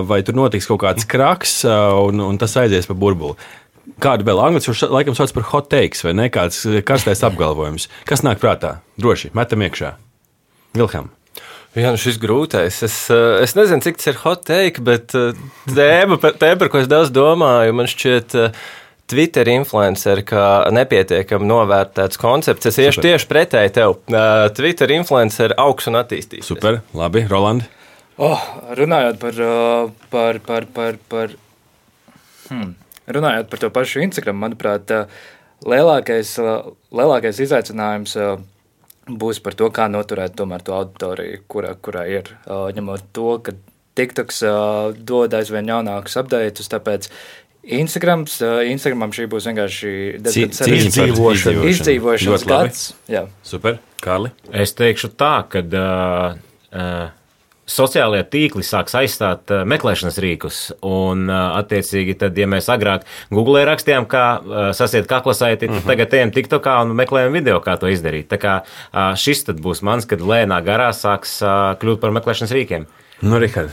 vai tur notiks kaut kāds kraks, un, un tas aizies pa burbuli. Kādu vēl angļu laikam sauc par hot takes, vai ne? Kāds karstais apgalvojums. Kas nāk prātā? Droši, metam iekšā. Vilhelm. Jā, nu šis grūtais. Es, es nezinu, cik tas ir hot take, bet tēma, tēma par ko es daudz domāju, man šķiet, Twitter influenceri kā nepietiekami novērtēts koncepts. Es iešu tieši pretēji tev. Twitter influenceri augs un attīstīs. Super, labi, Roland. Oh, runājot par, par, par, par, par, hmm, runājot par to pašu Instagram, manuprāt, lielākais, lielākais izaicinājums būs par to, kā noturēt tomēr to auditoriju, kurā, kurā ir. Ņemot to, ka TikToks dod aizvien jaunākus updates, tāpēc Instagrams, Instagramam šī būs vienkārši izdzīvošana. Izdzīvošanas gads. Jā. Super, Kārli. Es teikšu tā, ka uh, uh, sociālajie tīkli sāks aizstāt uh, meklēšanas rīkus. Un, uh, attiecīgi, tad, ja mēs agrāk Google rakstījām, kā uh, sasiet kaklasaiti, uh -huh. tagad ejam TikTokā un meklējam video, kā to izdarīt. Tā kā šis tad būs mans, kad lēnā garā sāks kļūt par meklēšanas rīkiem. Nu, Rihard.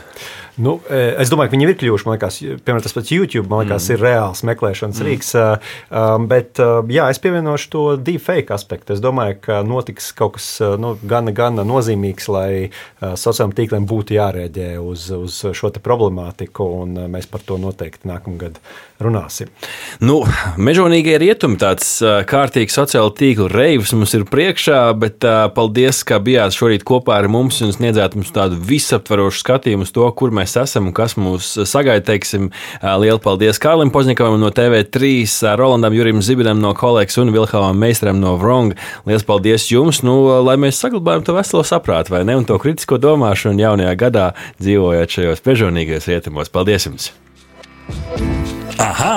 Nu, e, es domāju, ka viņi ir kļuvuši, man liekas, piemēram, tas pats YouTube, liekas, mm. ir reāls meklēšanas mm. rīks. Um, bet, jā, es pievienošu to deepfake aspektu. Es domāju, ka notiks kaut kas nu, gan, gan nozīmīgs, lai sociālajiem tīkliem būtu jārēģē uz, uz šo problemātiku, un mēs par to noteikti nākamgad runāsim. Nu, mežonīgie rietumi, tāds kārtīgs sociālo tīklu reivs mums ir priekšā, bet paldies, ka bijāt šorīt kopā ar mums un sniedzāt mums tādu visaptvarošu skatījumu uz to, kur mēs esam un kas mūs sagaida. Teiksim, lielu paldies Kārlim Pozņikavam no TV3, Rolandam Jurim Zibidam no kolēģis un Vilhelmam Meistaram no Vrong. Lielas paldies jums, nu, lai mēs saglabājam to veselo saprātu, vai ne, un to kritisko domāšanu jaunajā gadā dzīvojot šajos pežonīgajos rietumos. Paldies jums! Aha!